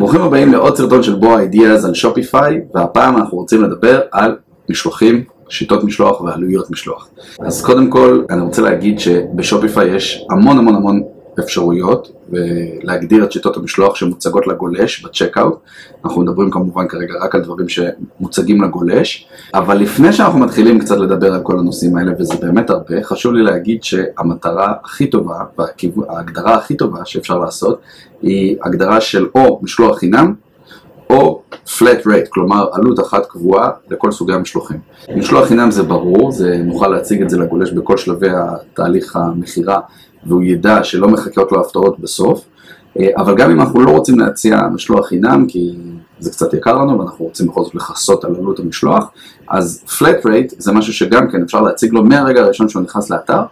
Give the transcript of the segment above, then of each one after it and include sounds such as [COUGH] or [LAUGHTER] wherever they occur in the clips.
ברוכים הבאים לעוד סרטון של בוא אידיאז על שופיפיי, והפעם אנחנו רוצים לדבר על משלוחים, שיטות משלוח ועלויות משלוח. אז קודם כל, אני רוצה להגיד שבשופיפיי יש המון המון המון אפשרויות ולהגדיר את שיטות המשלוח שמוצגות לגולש בצ'קאוט. אנחנו מדברים כמובן כרגע רק על דברים שמוצגים לגולש, אבל לפני שאנחנו מתחילים קצת לדבר על כל הנושאים האלה, וזה באמת הרבה, חשוב לי להגיד שהמטרה הכי טובה וההגדרה הכי טובה שאפשר לעשות היא הגדרה של או משלוח חינם או flat rate, כלומר עלות אחת קבועה לכל סוגי המשלוחים. משלוח חינם זה ברור, זה, נוכל להציג את זה לגולש בכל שלבי התהליך המכירה והוא ידע שלא מחכות לו הפתעות בסוף, אה, אבל גם אם אנחנו לא רוצים להציע משלוח חינם, כי זה קצת יקר לנו ואנחנו רוצים בכל זאת לכסות על עלות המשלוח, אז flat rate זה משהו שגם כן אפשר להציג לו מהרגע הראשון שהוא נכנס לאתר,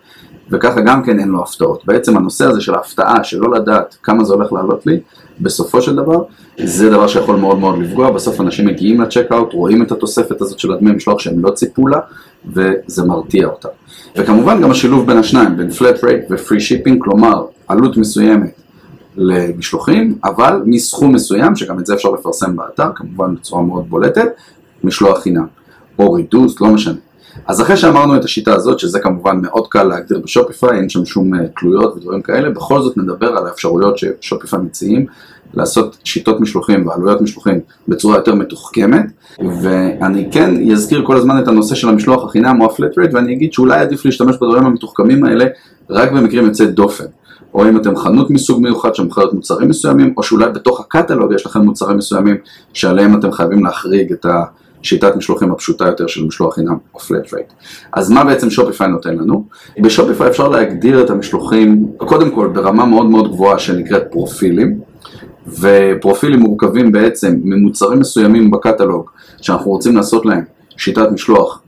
וככה גם כן אין לו הפתעות. בעצם הנושא הזה של ההפתעה, שלא לדעת כמה זה הולך לעלות לי, בסופו של דבר, זה דבר שיכול מאוד מאוד לפגוע, בסוף אנשים מגיעים לצ'קאוט, רואים את התוספת הזאת של הדמי משלוח שהם לא ציפו לה, וזה מרתיע אותם. וכמובן גם השילוב בין השניים, בין flat rate ו-free shipping, כלומר עלות מסוימת למשלוחים, אבל מסכום מסוים, שגם את זה אפשר לפרסם באתר, כמובן בצורה מאוד בולטת, משלוח חינם, או רידוס, לא משנה. אז אחרי שאמרנו את השיטה הזאת, שזה כמובן מאוד קל להגדיר בשופיפיי, אין שם שום אה, תלויות ודברים כאלה, בכל זאת נדבר על האפשרויות ששופיפיי מציעים לעשות שיטות משלוחים ועלויות משלוחים בצורה יותר מתוחכמת, ואני כן אזכיר כל הזמן את הנושא של המשלוח החינם או הפלט רייט, ואני אגיד שאולי עדיף להשתמש בדברים המתוחכמים האלה רק במקרים יוצאי דופן. או אם אתם חנות מסוג מיוחד שמוכרת מוצרים מסוימים, או שאולי בתוך הקטלוג יש לכם מוצרים מסוימים שעליהם אתם חייבים להחריג את ה... שיטת משלוחים הפשוטה יותר של משלוח חינם או flat rate. אז מה בעצם שופיפיי נותן לנו? בשופיפיי אפשר להגדיר את המשלוחים, קודם כל ברמה מאוד מאוד גבוהה שנקראת פרופילים, ופרופילים מורכבים בעצם ממוצרים מסוימים בקטלוג שאנחנו רוצים לעשות להם שיטת משלוח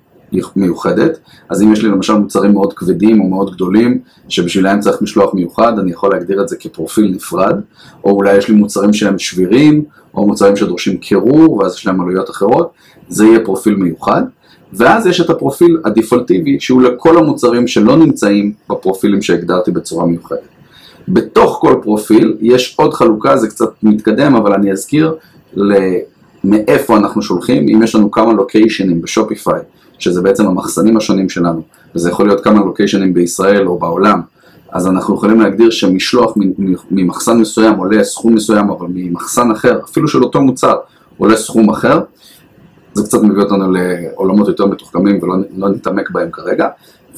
מיוחדת, אז אם יש לי למשל מוצרים מאוד כבדים או מאוד גדולים שבשבילם צריך משלוח מיוחד, אני יכול להגדיר את זה כפרופיל נפרד, או אולי יש לי מוצרים שהם שבירים, או מוצרים שדורשים קירור ואז יש להם עלויות אחרות, זה יהיה פרופיל מיוחד, ואז יש את הפרופיל הדפולטיבי שהוא לכל המוצרים שלא נמצאים בפרופילים שהגדרתי בצורה מיוחדת. בתוך כל פרופיל יש עוד חלוקה, זה קצת מתקדם, אבל אני אזכיר מאיפה אנחנו שולחים, אם יש לנו כמה לוקיישנים בשופיפיי, שזה בעצם המחסנים השונים שלנו, וזה יכול להיות כמה לוקיישנים בישראל או בעולם, אז אנחנו יכולים להגדיר שמשלוח ממחסן מסוים עולה סכום מסוים, אבל ממחסן אחר, אפילו של אותו מוצר, עולה סכום אחר. זה קצת מביא אותנו לעולמות יותר מתוחכמים ולא לא נתעמק בהם כרגע.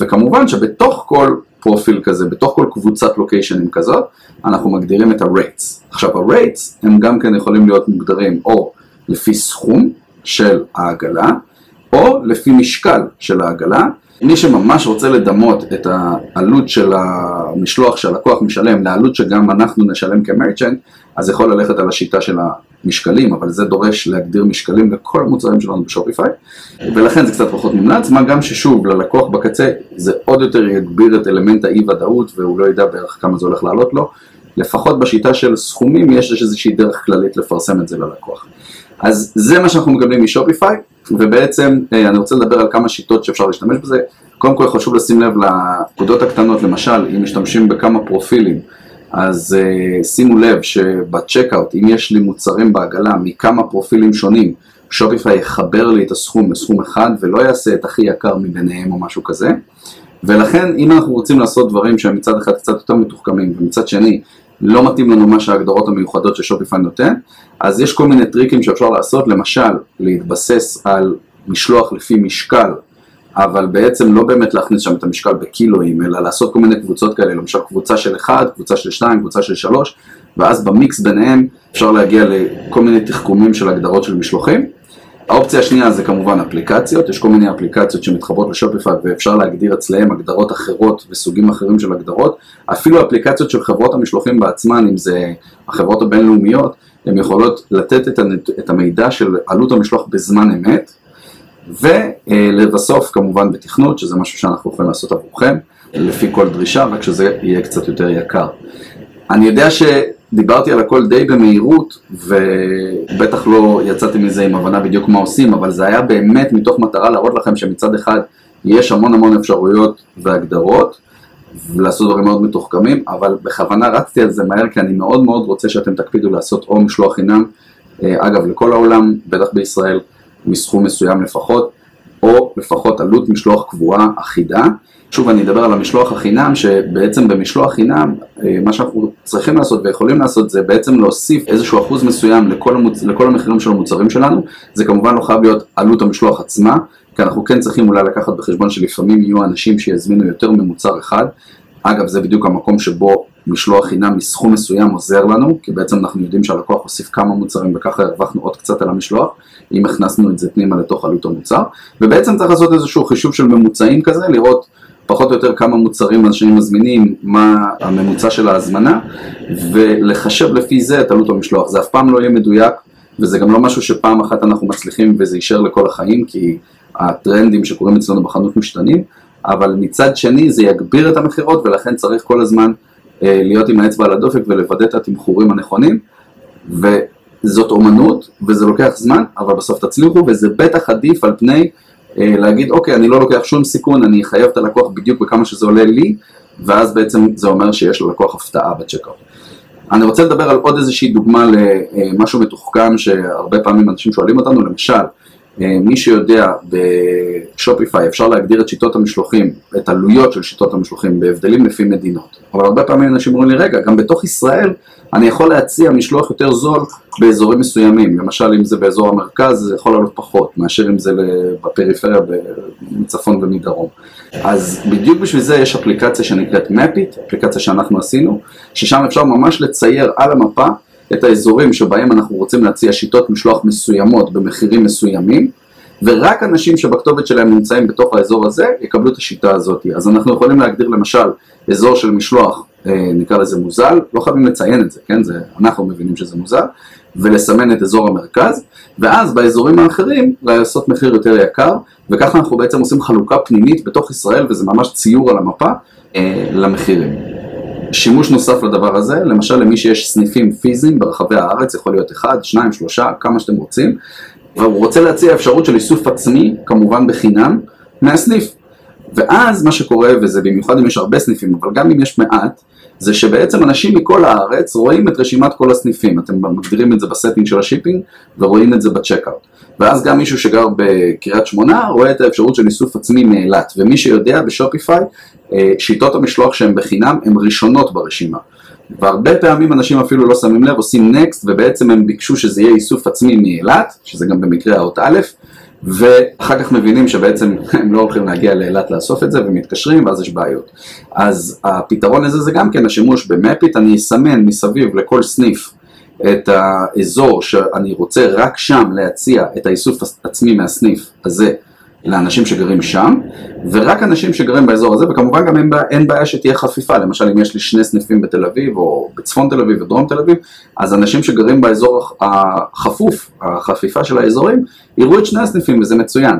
וכמובן שבתוך כל פרופיל כזה, בתוך כל קבוצת לוקיישנים כזאת, אנחנו מגדירים את ה-rates. עכשיו ה-rates הם גם כן יכולים להיות מוגדרים או לפי סכום של העגלה, או לפי משקל של העגלה. מי שממש רוצה לדמות את העלות של המשלוח שהלקוח משלם לעלות שגם אנחנו נשלם כמרצ'נט, אז יכול ללכת על השיטה של המשקלים, אבל זה דורש להגדיר משקלים לכל המוצרים שלנו בשופיפיי, ולכן זה קצת פחות מומלץ, מה גם ששוב, ללקוח בקצה זה עוד יותר יגביר את אלמנט האי ודאות והוא לא ידע בערך כמה זה הולך לעלות לו, לפחות בשיטה של סכומים יש איזושהי דרך כללית לפרסם את זה ללקוח. אז זה מה שאנחנו מקבלים משופיפיי, ובעצם אה, אני רוצה לדבר על כמה שיטות שאפשר להשתמש בזה. קודם כל חשוב לשים לב לנקודות הקטנות, למשל אם משתמשים בכמה פרופילים, אז uh, שימו לב שבצ'קאוט, אם יש לי מוצרים בעגלה מכמה פרופילים שונים, שופיפיי יחבר לי את הסכום לסכום אחד ולא יעשה את הכי יקר מביניהם או משהו כזה. ולכן אם אנחנו רוצים לעשות דברים שהם מצד אחד קצת יותר מתוחכמים ומצד שני לא מתאים לנו מה שההגדרות המיוחדות ששופיפיי נותן, אז יש כל מיני טריקים שאפשר לעשות, למשל להתבסס על משלוח לפי משקל, אבל בעצם לא באמת להכניס שם את המשקל בקילואים, אלא לעשות כל מיני קבוצות כאלה, למשל קבוצה של 1, קבוצה של 2, קבוצה של 3, ואז במיקס ביניהם אפשר להגיע לכל מיני תחכומים של הגדרות של משלוחים. האופציה השנייה זה כמובן אפליקציות, יש כל מיני אפליקציות שמתחברות לשופיפיי ואפשר להגדיר אצלהם הגדרות אחרות וסוגים אחרים של הגדרות, אפילו אפליקציות של חברות המשלוחים בעצמן, אם זה החברות הבינלאומיות, הן יכולות לתת את. את המידע של עלות המשלוח בזמן אמת, ולבסוף כמובן בתכנות, שזה משהו שאנחנו יכולים לעשות עבורכם, לפי כל דרישה, רק שזה יהיה קצת יותר יקר. אני יודע שדיברתי על הכל די במהירות, ובטח לא יצאתי מזה עם הבנה בדיוק מה עושים, אבל זה היה באמת מתוך מטרה להראות לכם שמצד אחד יש המון המון אפשרויות והגדרות, ולעשות דברים מאוד מתוחכמים, אבל בכוונה רצתי על זה מהר כי אני מאוד מאוד רוצה שאתם תקפידו לעשות או משלוח חינם, אגב לכל העולם, בטח בישראל, מסכום מסוים לפחות, או לפחות עלות משלוח קבועה אחידה. שוב אני אדבר על המשלוח החינם, שבעצם במשלוח חינם מה שאנחנו צריכים לעשות ויכולים לעשות זה בעצם להוסיף איזשהו אחוז מסוים לכל, המוצ... לכל המחירים של המוצרים שלנו, זה כמובן לא חייב להיות עלות המשלוח עצמה, כי אנחנו כן צריכים אולי לקחת בחשבון שלפעמים יהיו אנשים שיזמינו יותר ממוצר אחד, אגב זה בדיוק המקום שבו משלוח חינם מסכום מסוים עוזר לנו, כי בעצם אנחנו יודעים שהלקוח הוסיף כמה מוצרים וככה הרווחנו עוד קצת על המשלוח, אם הכנסנו את זה פנימה לתוך עלות המוצר, ובעצם צריך לעשות איזשהו חישוב של ממוצעים כזה, לראות פחות או יותר כמה מוצרים אנשים מזמינים, מה הממוצע של ההזמנה, ולחשב לפי זה את עלות המשלוח. זה אף פעם לא יהיה מדויק, וזה גם לא משהו שפעם אחת אנחנו מצליחים וזה יישאר לכל החיים, כי הטרנדים שקורים אצלנו בחנות משתנים, אבל מצד שני זה יגביר את המכירות ולכן צריך כל הזמן אה, להיות עם האצבע על הדופק ולוודא את התמחורים הנכונים, וזאת אומנות וזה לוקח זמן, אבל בסוף תצליחו וזה בטח עדיף על פני אה, להגיד אוקיי אני לא לוקח שום סיכון, אני אחייב את הלקוח בדיוק בכמה שזה עולה לי, ואז בעצם זה אומר שיש ללקוח הפתעה בצ'קאוט. אני רוצה לדבר על עוד איזושהי דוגמה למשהו מתוחכם שהרבה פעמים אנשים שואלים אותנו, למשל אה, מי שיודע בשופיפיי אפשר להגדיר את שיטות המשלוחים, את עלויות של שיטות המשלוחים בהבדלים לפי מדינות. אבל הרבה פעמים אנשים אומרים לי, רגע, גם בתוך ישראל אני יכול להציע משלוח יותר זול באזורים מסוימים. למשל, אם זה באזור המרכז, זה יכול לעלות פחות, מאשר אם זה בפריפריה מצפון ומדרום. אז בדיוק בשביל זה יש אפליקציה שנקראת מפית, אפליקציה שאנחנו עשינו, ששם אפשר ממש לצייר על המפה את האזורים שבהם אנחנו רוצים להציע שיטות משלוח מסוימות במחירים מסוימים, ורק אנשים שבכתובת שלהם נמצאים בתוך האזור הזה יקבלו את השיטה הזאת. אז אנחנו יכולים להגדיר למשל אזור של משלוח, אה, נקרא לזה מוזל, לא חייבים לציין את זה, כן? זה, אנחנו מבינים שזה מוזל, ולסמן את אזור המרכז, ואז באזורים האחרים לעשות מחיר יותר יקר, וככה אנחנו בעצם עושים חלוקה פנימית בתוך ישראל, וזה ממש ציור על המפה אה, למחירים. שימוש נוסף לדבר הזה, למשל למי שיש סניפים פיזיים ברחבי הארץ, יכול להיות אחד, שניים, שלושה, כמה שאתם רוצים, והוא רוצה להציע אפשרות של איסוף עצמי, כמובן בחינם, מהסניף. ואז מה שקורה, וזה במיוחד אם יש הרבה סניפים, אבל גם אם יש מעט, זה שבעצם אנשים מכל הארץ רואים את רשימת כל הסניפים, אתם מגדירים את זה ב setting של ה shipping ורואים את זה ב checkout. ואז גם מישהו שגר בקריית שמונה רואה את האפשרות של איסוף עצמי מאילת, ומי שיודע ב Shopify, שיטות המשלוח שהן בחינם הן ראשונות ברשימה. והרבה פעמים אנשים אפילו לא שמים לב, עושים נקסט, ובעצם הם ביקשו שזה יהיה איסוף עצמי מאילת, שזה גם במקרה האות א', ואחר כך מבינים שבעצם [LAUGHS] הם לא הולכים להגיע לאילת לאסוף את זה ומתקשרים ואז יש בעיות. אז הפתרון לזה זה גם כן השימוש במפית, אני אסמן מסביב לכל סניף את האזור שאני רוצה רק שם להציע את האיסוף עצמי מהסניף הזה לאנשים שגרים שם, ורק אנשים שגרים באזור הזה, וכמובן גם אין, אין בעיה שתהיה חפיפה, למשל אם יש לי שני סניפים בתל אביב, או בצפון תל אביב ודרום תל אביב, אז אנשים שגרים באזור החפוף, החפיפה של האזורים, יראו את שני הסניפים וזה מצוין.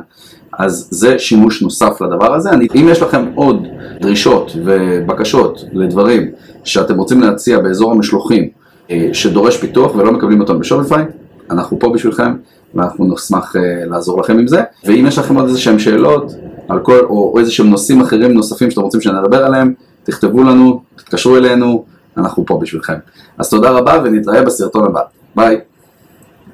אז זה שימוש נוסף לדבר הזה. אני, אם יש לכם עוד דרישות ובקשות לדברים שאתם רוצים להציע באזור המשלוחים אה, שדורש פיתוח ולא מקבלים אותם בשופיפיי, אנחנו פה בשבילכם. ואנחנו נשמח uh, לעזור לכם עם זה. ואם יש לכם עוד איזה שהם שאלות על כל, או איזה שהם נושאים אחרים נוספים שאתם רוצים שנדבר עליהם, תכתבו לנו, תתקשרו אלינו, אנחנו פה בשבילכם. אז תודה רבה ונתראה בסרטון הבא. ביי.